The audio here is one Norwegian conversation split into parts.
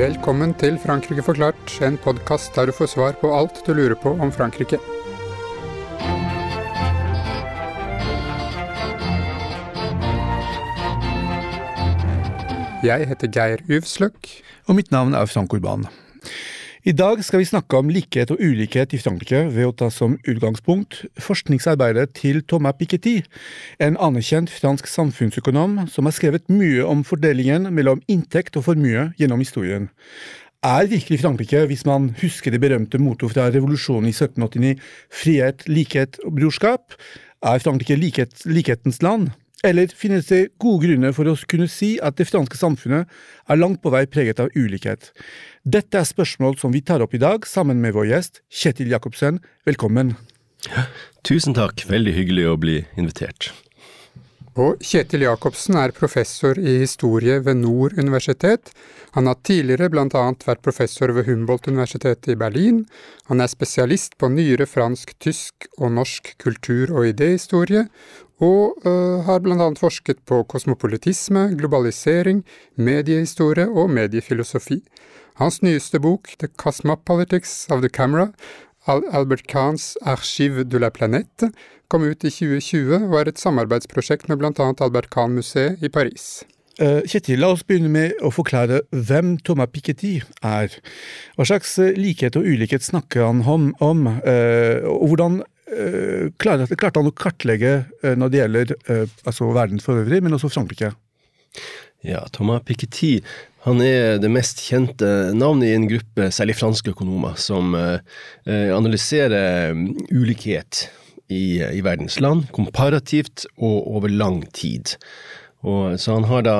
Velkommen til Frankrike forklart, en podkast der du får svar på alt du lurer på om Frankrike. Jeg heter Geir Uvsløk. Og mitt navn er Frank Urban. I dag skal vi snakke om likhet og ulikhet i Frankrike ved å ta som utgangspunkt forskningsarbeidet til Thomas Piketty, en anerkjent fransk samfunnsøkonom som har skrevet mye om fordelingen mellom inntekt og formue gjennom historien. Er virkelig Frankrike, hvis man husker det berømte mottoet fra revolusjonen i 1789, frihet, likhet og brorskap? Er Frankrike likhet, likhetens land? Eller finnes det gode grunner for å kunne si at det franske samfunnet er langt på vei preget av ulikhet? Dette er spørsmål som vi tar opp i dag sammen med vår gjest Kjetil Jacobsen. Velkommen. Tusen takk, veldig hyggelig å bli invitert. Og Kjetil Jacobsen er professor i historie ved Nord universitet. Han har tidligere bl.a. vært professor ved Humboldt-universitetet i Berlin. Han er spesialist på nyere fransk, tysk og norsk kultur- og idéhistorie, og uh, har bl.a. forsket på kosmopolitisme, globalisering, mediehistorie og mediefilosofi. Hans nyeste bok, The Cosmopolitics of the Camera, Albert Kahns Archive de la Planète, kom ut i 2020 og er et samarbeidsprosjekt med bl.a. Albert Kahn-museet i Paris. Uh, Kjetil, la oss begynne med å forklare hvem Thomas Piketty er. Hva slags likhet og ulikhet snakker han om, og hvordan klarte, klarte han å kartlegge når det gjelder altså verden for øvrig, men også Frankrike? Ja, Thomas Piketty han er det mest kjente navnet i en gruppe, særlig franske økonomer, som analyserer ulikhet i, i verdens land, komparativt og over lang tid. Og, så han har da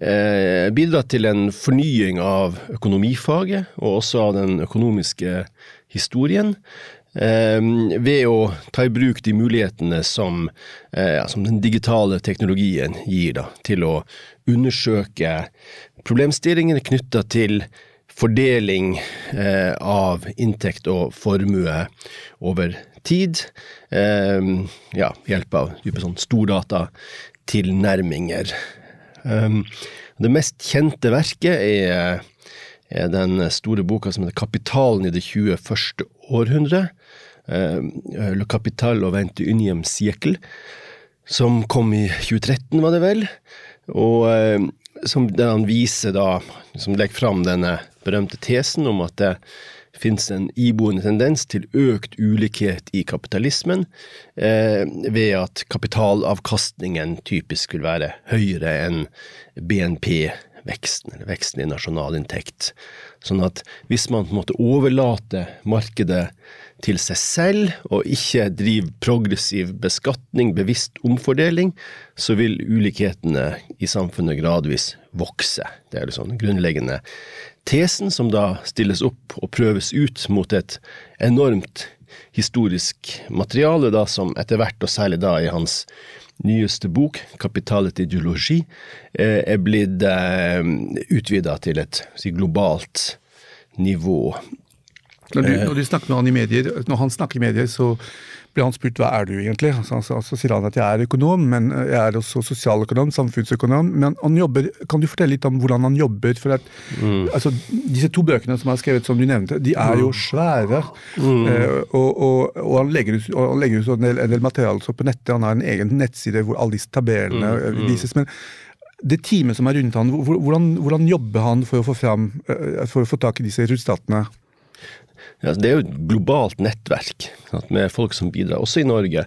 eh, bidratt til en fornying av økonomifaget, og også av den økonomiske historien, eh, ved å ta i bruk de mulighetene som, eh, som den digitale teknologien gir da, til å undersøke problemstillingene knytta til fordeling eh, av inntekt og formue over tid. ja, ved hjelp av type sånn stordata tilnærminger. Um, det mest kjente verket er, er, den store boka som heter 'Kapitalen i det 21. århundre'. Um, Le Capital og Vente Uniem Siekel, som kom i 2013, var det vel. Og um, som, der han viser da, som legger fram denne berømte tesen om at det finnes en iboende tendens til økt ulikhet i kapitalismen, eh, ved at kapitalavkastningen typisk vil være høyere enn BNP-veksten, eller veksten i nasjonalinntekt. Sånn at hvis man på en måte overlater markedet til seg selv, og ikke driver progressiv beskatning, bevisst omfordeling, så vil ulikhetene i samfunnet gradvis vokse. Det er liksom den grunnleggende tesen, som da stilles opp og prøves ut mot et enormt historisk materiale, da, som etter hvert, og særlig da i hans nyeste bok, 'Kapitalet ideologi', eh, er blitt eh, utvida til et si, globalt nivå. Når du, når du, snakker med han i medier, når han snakker i medier, så blir han spurt hva er du egentlig Så, så, så, sier han at jeg er økonom, men jeg er også sosialøkonom, samfunnsøkonom. Men han jobber, kan du fortelle litt om hvordan han jobber? for at mm. altså, Disse to bøkene som er skrevet, som du nevnte, de er jo mm. svære. Mm. Eh, og, og, og, han legger ut, han legger ut en, del, en del materiale på nettet. Han har en egen nettside hvor alle disse tabellene mm. mm. vises. men det teamet som er rundt han, hvordan, hvordan jobber han for å få, fram, eh, for å få tak i disse resultatene? Det er jo et globalt nettverk med folk som bidrar, også i Norge.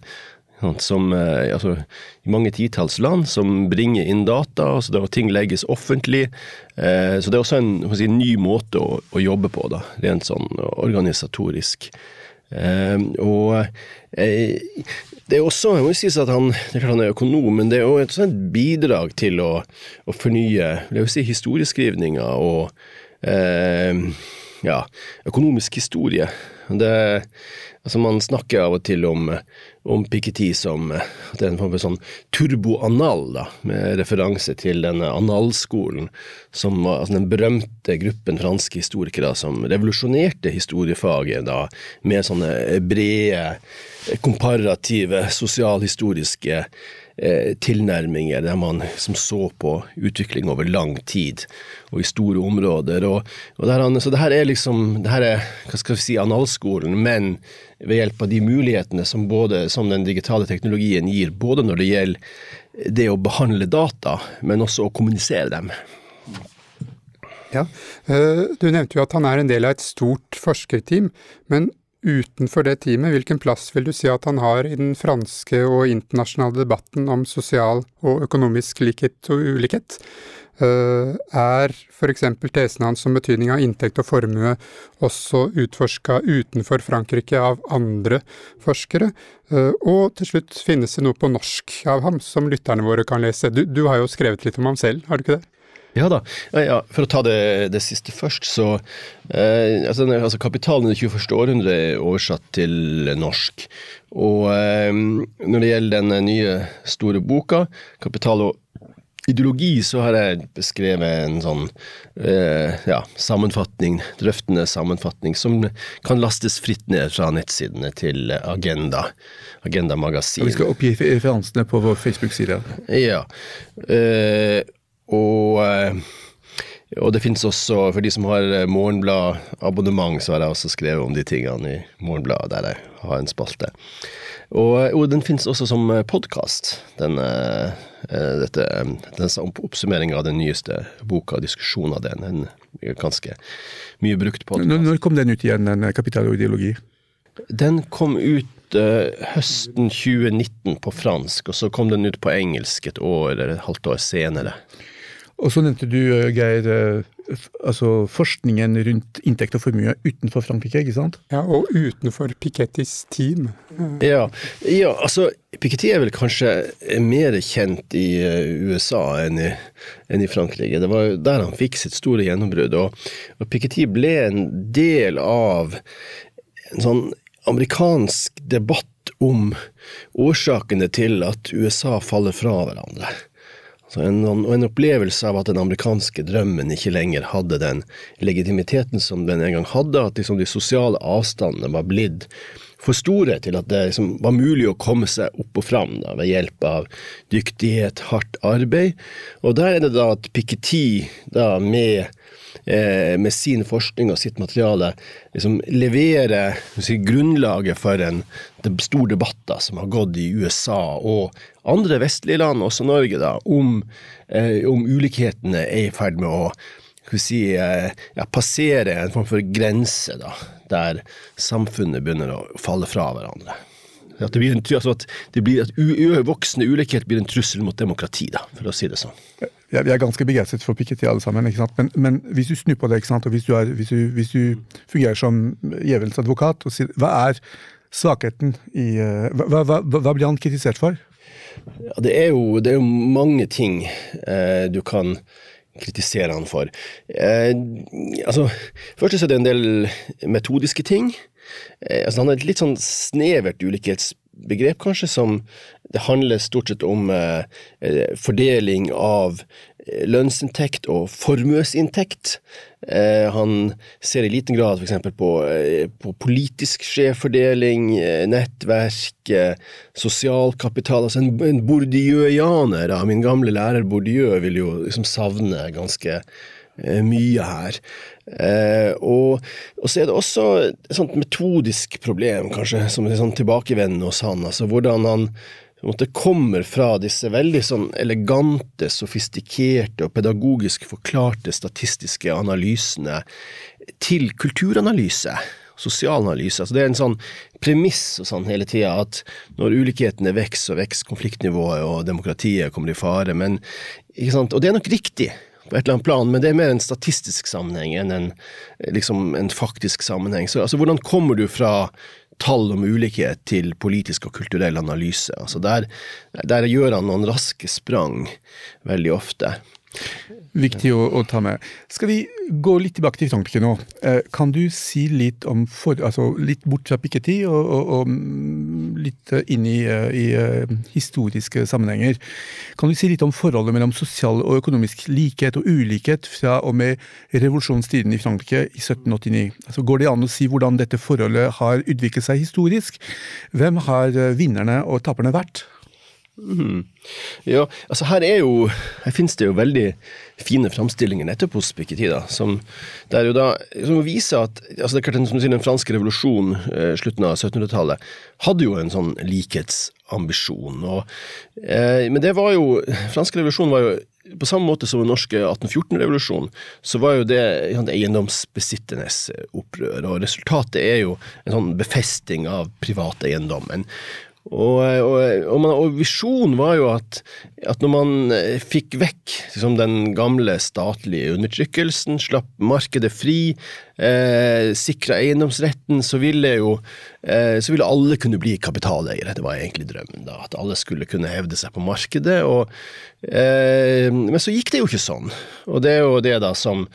Som, eh, altså, I mange titalls land som bringer inn data, altså det, og ting legges offentlig. Eh, så det er også en si, ny måte å, å, jobbe på, da, rent sånn organisatorisk. Eh, og eh, det er også, jeg må si at han, det er han er økonom, men det er også et bidrag til å, å fornye vil si, historieskrivninga og eh, ja, økonomisk historie. Det, altså Man snakker av og til om, om Piketty som det er en form for sånn turboanal, med referanse til denne analskolen, som var altså den berømte gruppen franske historikere som revolusjonerte historiefaget da, med sånne brede, komparative, sosialhistoriske eh, tilnærminger, der man som så på utvikling over lang tid og i store områder. Og, og der, så det her er liksom det her er, hva skal vi si, analskolen, men ved hjelp av de mulighetene som, både, som den digitale teknologien gir, både når det gjelder det å behandle data, men også å kommunisere dem. Ja, eh, Du nevnte jo at han er en del av et stort forskerteam, men utenfor det teamet, hvilken plass vil du si at han har i den franske og internasjonale debatten om sosial og økonomisk likhet og ulikhet? Eh, er f.eks. tesen hans om betydning av inntekt og formue også utforska utenfor Frankrike av andre forskere? Eh, og til slutt, finnes det noe på norsk av ham som lytterne våre kan lese? Du, du har jo skrevet litt om ham selv, har du ikke det? Ja da. Ja, for å ta det, det siste først, så eh, altså, altså, Kapitalen i det 21. århundre er oversatt til norsk. Og eh, når det gjelder den nye store boka, 'Kapital og ideologi så har jeg beskrevet en sånn eh, ja, sammenfatning, drøftende sammenfatning, som kan lastes fritt ned fra nettsidene til Agenda. Agenda Magasin. vi skal oppgi referansene på vår Facebook-side. Ja. Eh, og, eh, og det finnes også, for de som har Morgenblad-abonnement, så har jeg også skrevet om de tingene i Morgenbladet, der jeg har en spalte. Og, og den finnes også som podkast, denne Eh, denne oppsummeringa av den nyeste boka, diskusjonen av den. En ganske mye brukt podkast. Når kom den ut igjen, den Kapital og ideologi? Den kom ut uh, høsten 2019 på fransk, og så kom den ut på engelsk et år eller et halvt år senere. Og så nevnte du, eh, Geir, altså forskningen rundt inntekt og formue utenfor Frankrike, ikke sant? Ja, og utenfor Pikettys team. Ja, ja altså Piketty er vel kanskje mer kjent i eh, USA enn i, enn i Frankrike. Det var der han fikk sitt store gjennombrudd. Og, og Piketty ble en del av en sånn amerikansk debatt om årsakene til at USA faller fra hverandre. Og en opplevelse av at den amerikanske drømmen ikke lenger hadde den legitimiteten som den en gang hadde, at liksom de sosiale avstandene var blitt for store til at det liksom var mulig å komme seg opp og fram da, ved hjelp av dyktighet, hardt arbeid. Og der er det da at Piketty da med med sin forskning og sitt materiale liksom levere si, grunnlaget for en stor debatt da, som har gått i USA og andre vestlige land, også Norge, da, om, eh, om ulikhetene er i ferd med å si, eh, ja, passere en form for grense, da, der samfunnet begynner å falle fra hverandre. At, det blir en, altså at, det blir, at voksende ulikhet blir en trussel mot demokrati, da, for å si det sånn. Ja, vi er ganske begeistret for Piketty alle sammen? Men, men, hvis du snur på det, og hvis du, er, hvis du, hvis du fungerer som djevelens advokat og sier hva er svakheten i eh, hva, hva, hva, blir han kritisert for? Ja, det, er jo, det er jo mange ting eh, du kan kritisere han for. Eh, altså, først er det en del metodiske ting. Eh, altså, han har et litt sånn snevert ulikhetsbegrep, kanskje, som det handler stort sett om eh, eh fordeling av eh, lønnsinntekt og formuesinntekt. Eh, han ser i liten grad f.eks. På, eh, på politisk skjevfordeling, nettverk, sosialkapital. Altså en, en bourdieuianer, min gamle lærer Bourdieu, vil jo liksom savne ganske mye her. Eh, og, og, så er det også et sånt metodisk problem, kanskje, som er sånn tilbakevendende hos han. altså Hvordan han måte, kommer fra disse veldig sånn elegante, sofistikerte og pedagogisk forklarte statistiske analysene til kulturanalyse. Sosialanalyse. Altså det er en sånn premiss og sånn hele tida at når ulikhetene vokser og vokser, konfliktnivået og demokratiet kommer i fare. Men? Og det er nok riktig på et eller annet plan, men det er mer en statistisk sammenheng enn en, liksom en faktisk sammenheng. Så altså, hvordan kommer du fra tall om ulikhet til politisk og kulturell analyse? Altså, der, der gjør han noen raske sprang veldig ofte. Viktig å, å, ta med. Skal vi gå litt tilbake til Frankrike nå? Eh, kan du si litt om for, altså litt bort fra Piketty og, og, og, mm, litt inn i, eh, i, uh, historiske sammenhenger? Kan du si litt om forholdet mellom sosial og økonomisk likhet og ulikhet fra og med revolusjonstiden i Frankrike i 1789? Altså, går det an å si hvordan dette forholdet har utviklet seg historisk? Hvem har vinnerne og taperne vært? Mm. Ja, altså her er jo Her finnes det jo veldig fine framstillinger nettopp hos Piketty, som, som viser at altså det er klart, som du sier, Den franske revolusjonen, eh, slutten av 1700-tallet, hadde jo en sånn likhetsambisjon. Og, eh, men det var jo franske revolusjon var jo på samme måte som den norske 1814-revolusjonen, så var jo det eiendomsbesitternes opprør. Og resultatet er jo en sånn befesting av privat eiendom. En og, og, og, og, visjonen var jo at, at når man eh, fikk vekk liksom, den gamle statlige undertrykkelsen, slapp markedet fri, eh, sikra eiendomsretten, så ville jo eh, så ville alle kunne bli kapitaleiere. Det var egentlig drømmen, da, at alle skulle kunne hevde seg på markedet. Og, eh, men så gikk det jo ikke sånn. Og det er jo det da som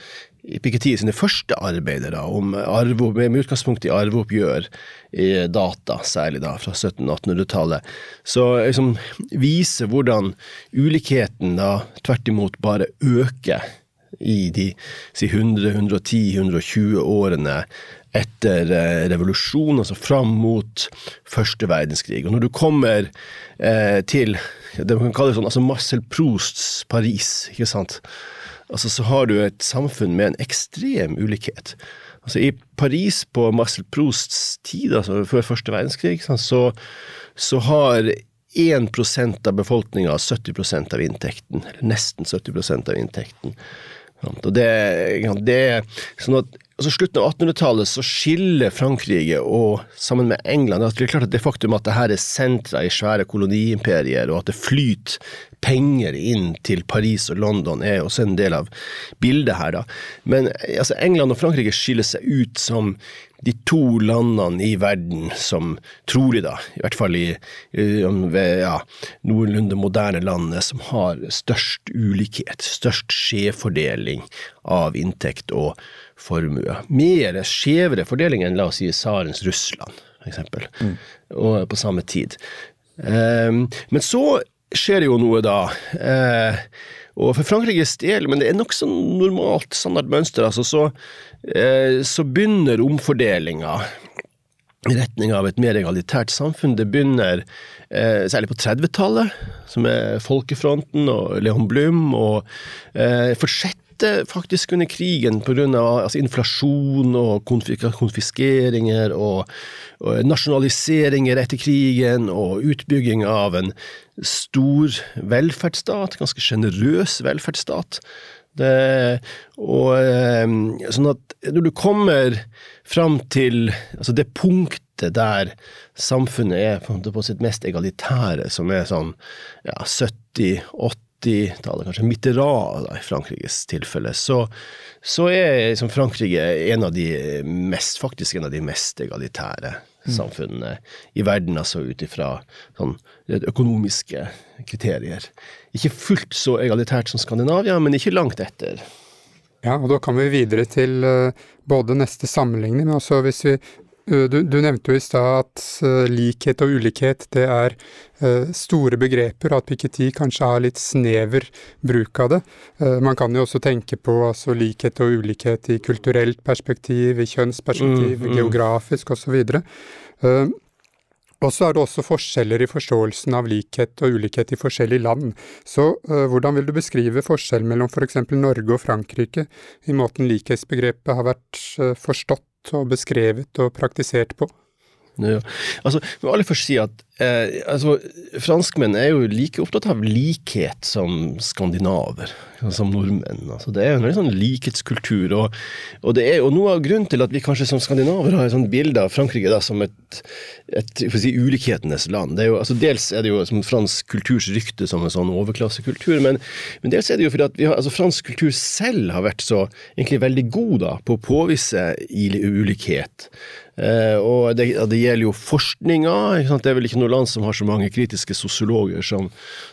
Piketty sine første arbeider om arve, med utgangspunkt i arveoppgjør data, særlig da fra 1700-1800-tallet, så liksom viser hvordan ulikheten da tvert imot bare øker i de si 100, 110, 120 årene etter eh, revolusjonen, altså fram mot første verdenskrig. Og når du kommer eh, til det man kan kalle sånn, altså Marcel Prousts Paris, ikke sant altså så har du et samfunn med en ekstrem ulikhet. Altså I Paris på Marcel Prousts tid, altså før første verdenskrig, så, så har 1% av befolkninga 70% av inntekten, eller nesten 70% av inntekten. Og det, det sånn at altså Slutten av 1800-tallet så skiller Frankrike og sammen med England Det er klart at det faktum at det her er sentra i svære koloniimperier, og at det flyter penger inn til Paris og London, er også en del av bildet her. da. Men altså, England og Frankrike skiller seg ut som de to landene i verden som trolig, da, i hvert fall i, ja, noenlunde moderne landet, som har størst ulikhet, størst skjevfordeling av inntekt og formue. Mer skjevere fordeling enn la oss si tsarens Russland, f.eks., mm. og på samme tid. Um, men så skjer det jo noe da. Uh, og for Frankrikes del, men det er nokså normalt standardmønster, altså, så, eh, så begynner omfordelinga i retning av et mer egalitært samfunn. Det begynner eh, særlig på 30-tallet, som er Folkefronten og Leon Blum, og eh, fortsetter faktisk under krigen pga. Altså, inflasjon og konfiskeringer og, og nasjonaliseringer etter krigen og utbygging av en stor velferdsstat, ganske sjenerøs velferdsstat. Det, og, eh, sånn at når du kommer fram til altså det punktet der samfunnet er på sitt mest egalitære, som er sånn ja, 70-80-tallet, kanskje Mitterrand i Frankrikes tilfelle, så, så er liksom Frankrike en av de mest, faktisk en av de mest egalitære samfunnene i verden, altså ut ifra sånn, økonomiske kriterier. Ikke fullt så egalitært som Skandinavia, men ikke langt etter. Ja, og da kan vi videre til uh, både neste sammenligning, men også hvis vi du, du, nevnte jo i stad at uh, likhet og ulikhet det er store begreper, og at Piketty kanskje har litt snever bruk av det. man kan jo også tenke på altså, likhet og ulikhet i kulturelt perspektiv, i kjønnsperspektiv, mm, mm. geografisk osv. Og så er det også forskjeller i forståelsen av likhet og ulikhet i forskjellige land. Så uh, hvordan vil du beskrive forskjellen mellom f.eks. For Norge og Frankrike i måten likhetsbegrepet har vært uh, forstått og beskrevet og praktisert på? Ja. Altså, må aller først si at eh, altså, franskmenn er jo like opptatt av likhet som skandinaver, som nordmenn. Altså, det er jo en sånn likhetskultur. Og, og, det er jo noe av grunnen til at vi kanskje som skandinaver har et sånt bilde av Frankrike da, som et, et si, ulikhetenes land. Er jo, altså, dels er det jo som fransk kulturs rykte som en sånn overklassekultur, men, men, dels er det jo fordi at har, altså, fransk kultur selv har vært så egentlig veldig god da, på å påvise ulikhet. Uh, og det, det, gjelder jo forskninga. Det er vel ikke noe land som har så mange kritiske sosiologer som,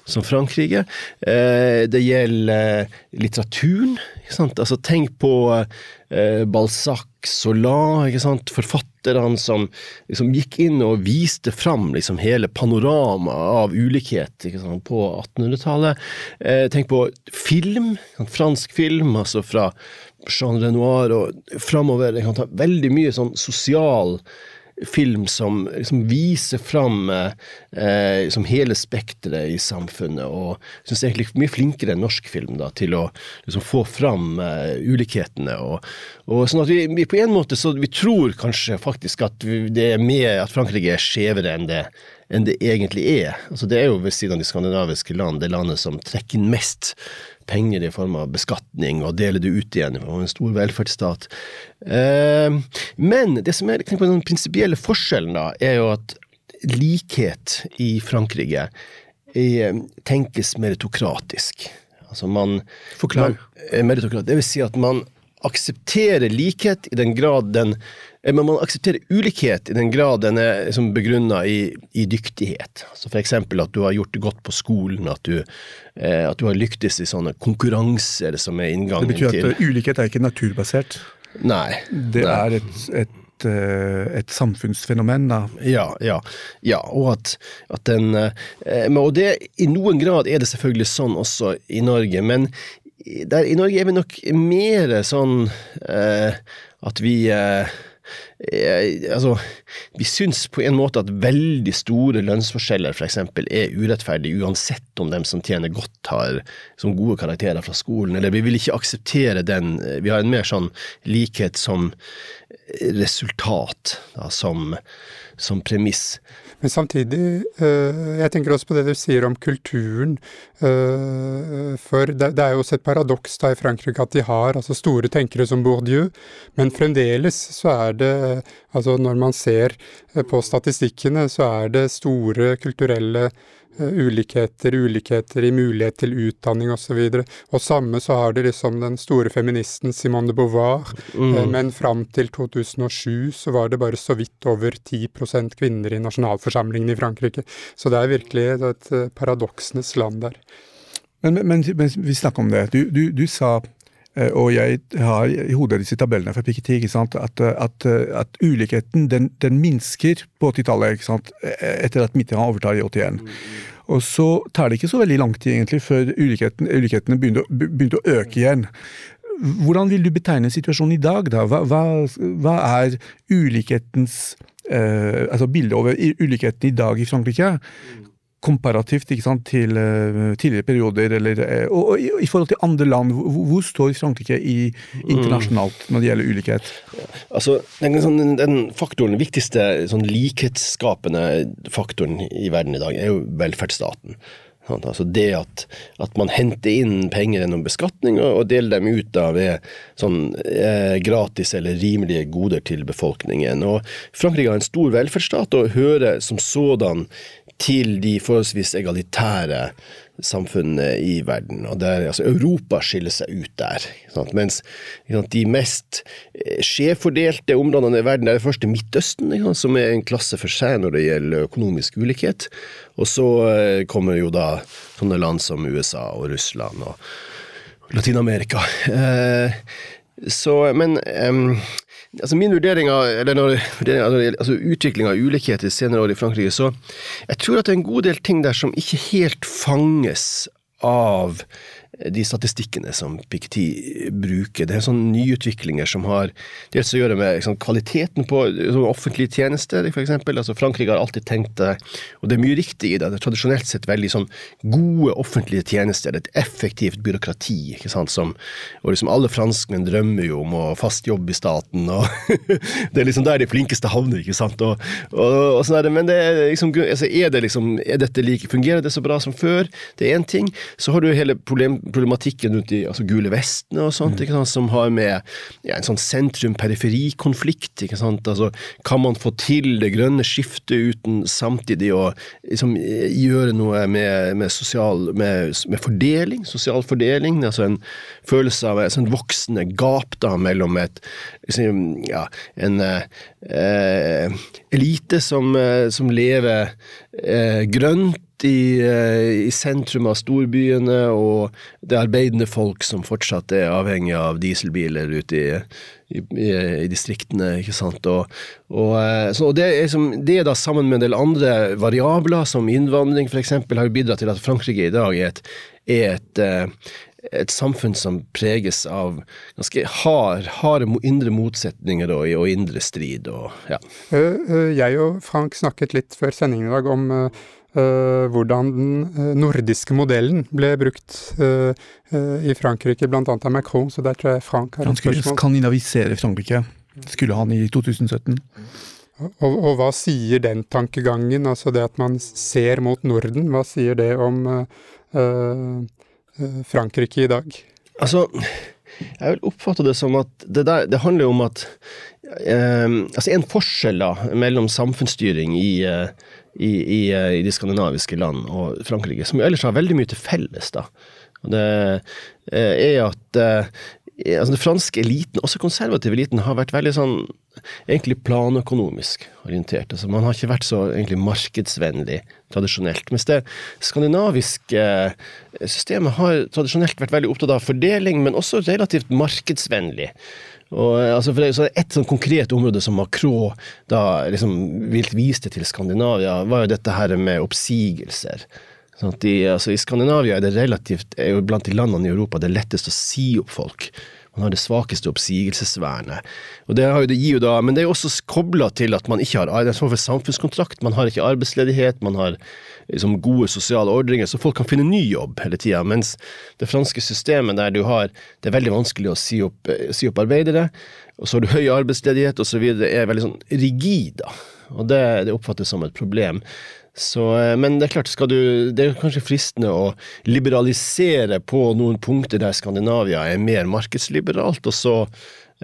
som Frankrike. Eh, det gjelder eh, litteraturen. Altså, tenk på eh, Balzac, Solan, forfatterne som liksom, gikk inn og viste fram liksom, hele panoramaet av ulikhet på 1800-tallet. Eh, tenk på film, fransk film, altså fra Jean Renoir og framover. Jeg kan ta veldig mye sånn sosial film som liksom viser fram eh, liksom hele spekteret i samfunnet, og jeg syns egentlig mye flinkere enn norsk film da, til å liksom få fram eh, ulikhetene. Og, og, sånn at vi, vi, på en måte så vi tror kanskje faktisk at det er med at Frankrike er skjevere enn det, enn det egentlig er. Altså, det er jo ved siden av de skandinaviske land det landet som trekker inn mest penger i form av beskatning og deler det ut igjen og en stor velferdsstat. Eh, men det som er den prinsipielle forskjellen, da, er jo at likhet i Frankrike er, tenkes meritokratisk. Altså man Forklar. meritokrat, det vil si at man aksepterer likhet i den grad den Eh, men man aksepterer ulikhet i den grad den er liksom begrunna i, i, dyktighet. for eksempel at du har gjort det godt på skolen, at du, eh, at du, har lyktes i sånne konkurranser som er inngangen til Det betyr at til... ulikhet er ikke naturbasert? Nei. Det nei. er et, et, eh, et, samfunnsfenomen, da? Ja, ja. ja og at, at den eh, Og det, i noen grad er det selvfølgelig sånn også i Norge, men der, i Norge er vi nok mer sånn eh, at vi eh, Eh, altså, vi syns på en måte at veldig store lønnsforskjeller f.eks. er urettferdig, uansett om dem som tjener godt har som gode karakterer fra skolen, eller vi vil ikke akseptere den. Vi har en mer sånn likhet som resultat, da, som, som premiss. Men samtidig, øh, jeg tenker også på det du sier om kulturen. Øh, for det, er jo også et paradoks da i Frankrike at de har altså store tenkere som Bourdieu, men fremdeles så er det Altså når man ser på statistikkene, så er det store kulturelle Eh, ulikheter, ulikheter i mulighet til utdanning osv. Og, så og samme så har det liksom den store feministen Simone de Beauvoir, mm. Eh, men fram til 2007 så var det bare så vidt over 10% kvinner i nasjonalforsamlingen i Frankrike. Så det er virkelig et, eh, paradoksenes land der. Men, men, men, vi snakker om det. Du, du, du sa og jeg har i hodet disse tabellene fra Piketty at, at, at, ulikheten den, den minsker på 80-tallet etter at Midtjylland overtar i 81. Og så tar det ikke så veldig lang tid egentlig før ulikheten, ulikhetene begynte, begynte, å øke igjen. Hvordan vil du betegne situasjonen i dag, da? Hva, hva, hva er ulikhetens eh, altså bildet over ulikheten i dag i Frankrike? Komparativt sant, til uh, tidligere perioder, eller, uh, og, og, i forhold til andre land, hvor, hvor står Frankrike i, internasjonalt når det gjelder ulikhet? Altså, den, sånn, den faktoren, den viktigste sånn, likhetsskapende faktoren i verden i dag, er jo velferdsstaten. Altså det at, at, man henter inn penger gjennom beskatning og, og deler dem ut av ved sånn eh, gratis eller rimelige goder til befolkningen. Og Frankrike har en stor velferdsstat og hører som sådan til de forholdsvis egalitære samfunnene i verden. Og der, altså Europa skiller seg ut der. Sant? Mens sant, de mest eh, skjevfordelte områdene i verden, det er det første Midtøsten, sant, som er en klasse for seg når det gjelder økonomisk ulikhet. Og så eh, kommer jo da sånne land som USA og Russland og Latin-Amerika. Eh, så, men um, altså min vurdering av, eller når, altså utvikling av ulikheter senere år i Frankrike, så jeg tror at det er en god del ting der som ikke helt fanges av de statistikkene som Piketty bruker. Det er sånne nyutviklinger som har dels å gjøre med liksom, kvaliteten på offentlige tjenester, f.eks. Altså, Frankrike har alltid tenkt det, og det er mye riktig i det, det er tradisjonelt sett veldig sånn, gode offentlige tjenester, et effektivt byråkrati, ikke sant, som, og liksom alle franskmenn drømmer jo om å fast jobb i staten, og det er liksom der de flinkeste havner, ikke sant, og, og, og sånn er det, men det er liksom, altså, er det liksom, er dette like, fungerer det så bra som før? Det er én ting. Så har du hele problem problematikken rundt de altså gule vestene og sånt, ikke sant, som har med ja, en sånn sentrum-periferi-konflikt. ikke sant, altså Kan man få til det grønne skiftet uten samtidig å liksom, gjøre noe med, med, sosial, med, med, fordeling, sosial fordeling? altså En følelse av et sånn voksende gap da mellom et liksom, ja, en eh, elite som, eh, som lever eh, grønt i, eh, i, sentrum av storbyene, og det arbeidende folk som fortsatt er avhengig av dieselbiler ute i, i, i distriktene. ikke sant? Og, og, eh, så, og det, er som, det, er da sammen med en del andre variabler, som innvandring f.eks., har bidratt til at Frankrike i dag er et, er et eh, et samfunn som preges av ganske hard, harde indre motsetninger og, og indre strid. Og, ja. Jeg og Frank snakket litt før sendingen i dag om hvordan den uh, nordiske modellen ble brukt uh, i Frankrike, bl.a. av Macron. Så der tror jeg Frank har et spørsmål. Han skulle skandinavisere Frankrike, skulle han i 2017. Og, og, hva sier den tankegangen, altså det at man ser mot Norden, hva sier det om Frankrike i dag? Altså, jeg vil oppfatte det som at det, der, det handler om at Altså en forskjell da, mellom samfunnsstyring i i, i, i, de skandinaviske land og Frankrike, som ellers har veldig mye til felles. da. Og det eh, er at eh, altså den franske eliten, også konservative eliten, har vært veldig sånn egentlig planøkonomisk orientert. Altså Man har ikke vært så egentlig markedsvennlig tradisjonelt. Mens det skandinaviske eh, systemet har tradisjonelt vært veldig opptatt av fordeling, men også relativt markedsvennlig. Og, eh, altså, for det, så Et sånn konkret område som Macron da liksom viste til Skandinavia, var jo dette her med oppsigelser. Sånn de, altså, I Skandinavia er det relativt, er jo blant de landene i Europa det lettest å si opp folk. Man har det svakeste oppsigelsesvernet. Og det, jo, det gir jo da, Men det er jo også kobla til at man ikke har det er for samfunnskontrakt. Man har ikke arbeidsledighet, man har liksom, gode sosiale ordringer, så folk kan finne ny jobb hele tida. Mens det franske systemet der du har Det er veldig vanskelig å si opp, si opp arbeidere, og så har du høy arbeidsledighet osv. Det er veldig sånn rigid, da. Og det, det oppfattes som et problem. Så, eh, men det er klart, skal du, det er kanskje fristende å liberalisere på noen punkter der Skandinavia er mer markedsliberalt, og så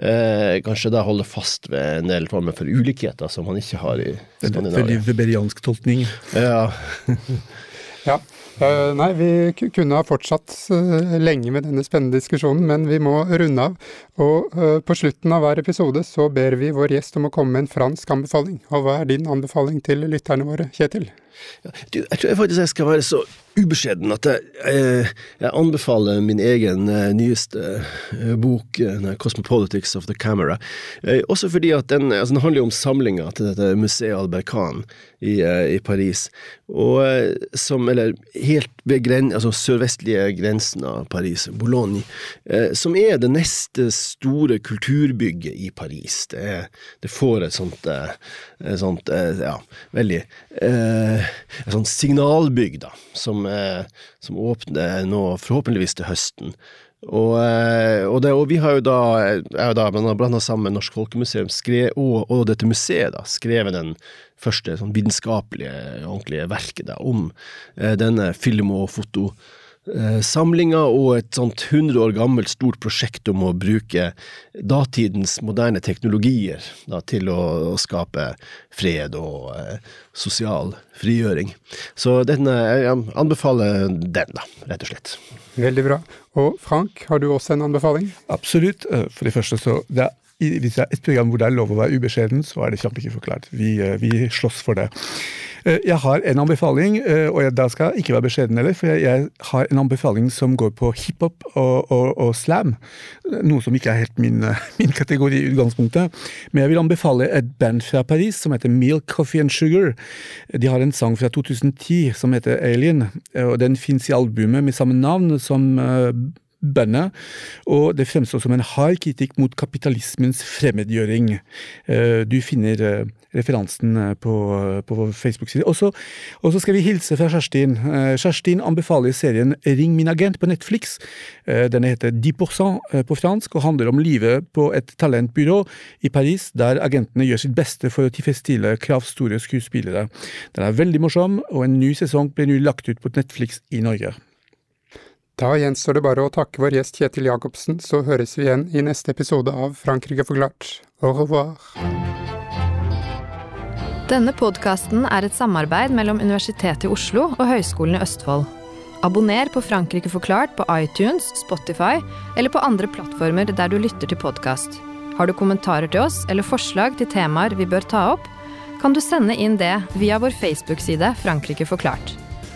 eh, kanskje da holde fast ved en del former for ulikheter som man ikke har i Skandinavia. Veldig weberiansk tolkning. Ja. ja. Uh, nei, vi kunne ha fortsatt uh, lenge med denne spennende diskusjonen, men vi må runde av. Og på slutten av hver episode så ber vi vår gjest om å komme med en fransk anbefaling. Og hva er din anbefaling til lytterne våre, Kjetil? Du, jeg tror jeg faktisk jeg skal være så ubeskjeden at jeg, jeg, jeg anbefaler min egen uh, nyeste uh, bok, 'Cosmopolitics of the Camera'. også fordi at den, altså, den handler om samlinga til dette museet Albercan i, i Paris. Og som, eller helt ved gren, altså sørvestlige grensen av Paris, Boulogne, som er det neste store kulturbygget i Paris. Det, er, det får et sånt, et sånt ja, veldig et sånt signalbygg, da, som Eh, som åpner nå forhåpentligvis til høsten. Og, eh, og, det, og, vi har jo da, jeg da blanda sammen Norsk Folkemuseum skrev, og, og, dette museet da, skrevet den første sånn vitenskapelige, ordentlige verket da, om eh, denne film- og foto Eh, samlinga og et sånt 100 år gammelt stort prosjekt om å bruke datidens moderne teknologier da, til å, å, skape fred og eh, sosial frigjøring. Så denne, jeg anbefaler den, da, rett og slett. Veldig bra. Og Frank, har du også en anbefaling? Absolutt. Eh, for det første så det er hvis det er et program hvor det er lov å være ubeskjeden, så er det kjempeforklart. forklart. Vi, vi slåss for det. Eh, jeg har en anbefaling, og og da skal jeg ikke være beskjeden heller, for jeg har en anbefaling som går på hiphop og, og, og, slam. Noe som ikke er helt min, min, kategori i utgangspunktet. Men jeg vil anbefale et band fra Paris som heter Milk Coffee and Sugar. De har en sang fra 2010 som heter Alien, og den fins i albumet med samme navn som eh, bandet, og det fremstår som en hard kritikk mot kapitalismens fremmedgjøring. Du finner referansen eh, på, vår Facebook-side. Og så skal vi hilse fra Kjerstin. Eh, Kjerstin anbefaler serien Ring min agent på Netflix. Eh, den heter 10 på fransk og handler om livet på et talentbyrå i Paris, der agentene gjør sitt beste for å tilfredsstille kravstore skuespillere. Den er veldig morsom, og en ny sesong blir nå lagt ut på Netflix i Norge. Da gjenstår det bare å takke vår gjest Kjetil Jacobsen, så høres vi igjen i neste episode av Frankrike forklart. Au revoir. Denne podkasten er et samarbeid mellom Universitetet i Oslo og Høgskolen i Østfold. Abonner på Frankrike forklart på iTunes, Spotify eller på andre plattformer der du lytter til podkast. Har du kommentarer til oss eller forslag til temaer vi bør ta opp, kan du sende inn det via vår Facebook-side Frankrike forklart.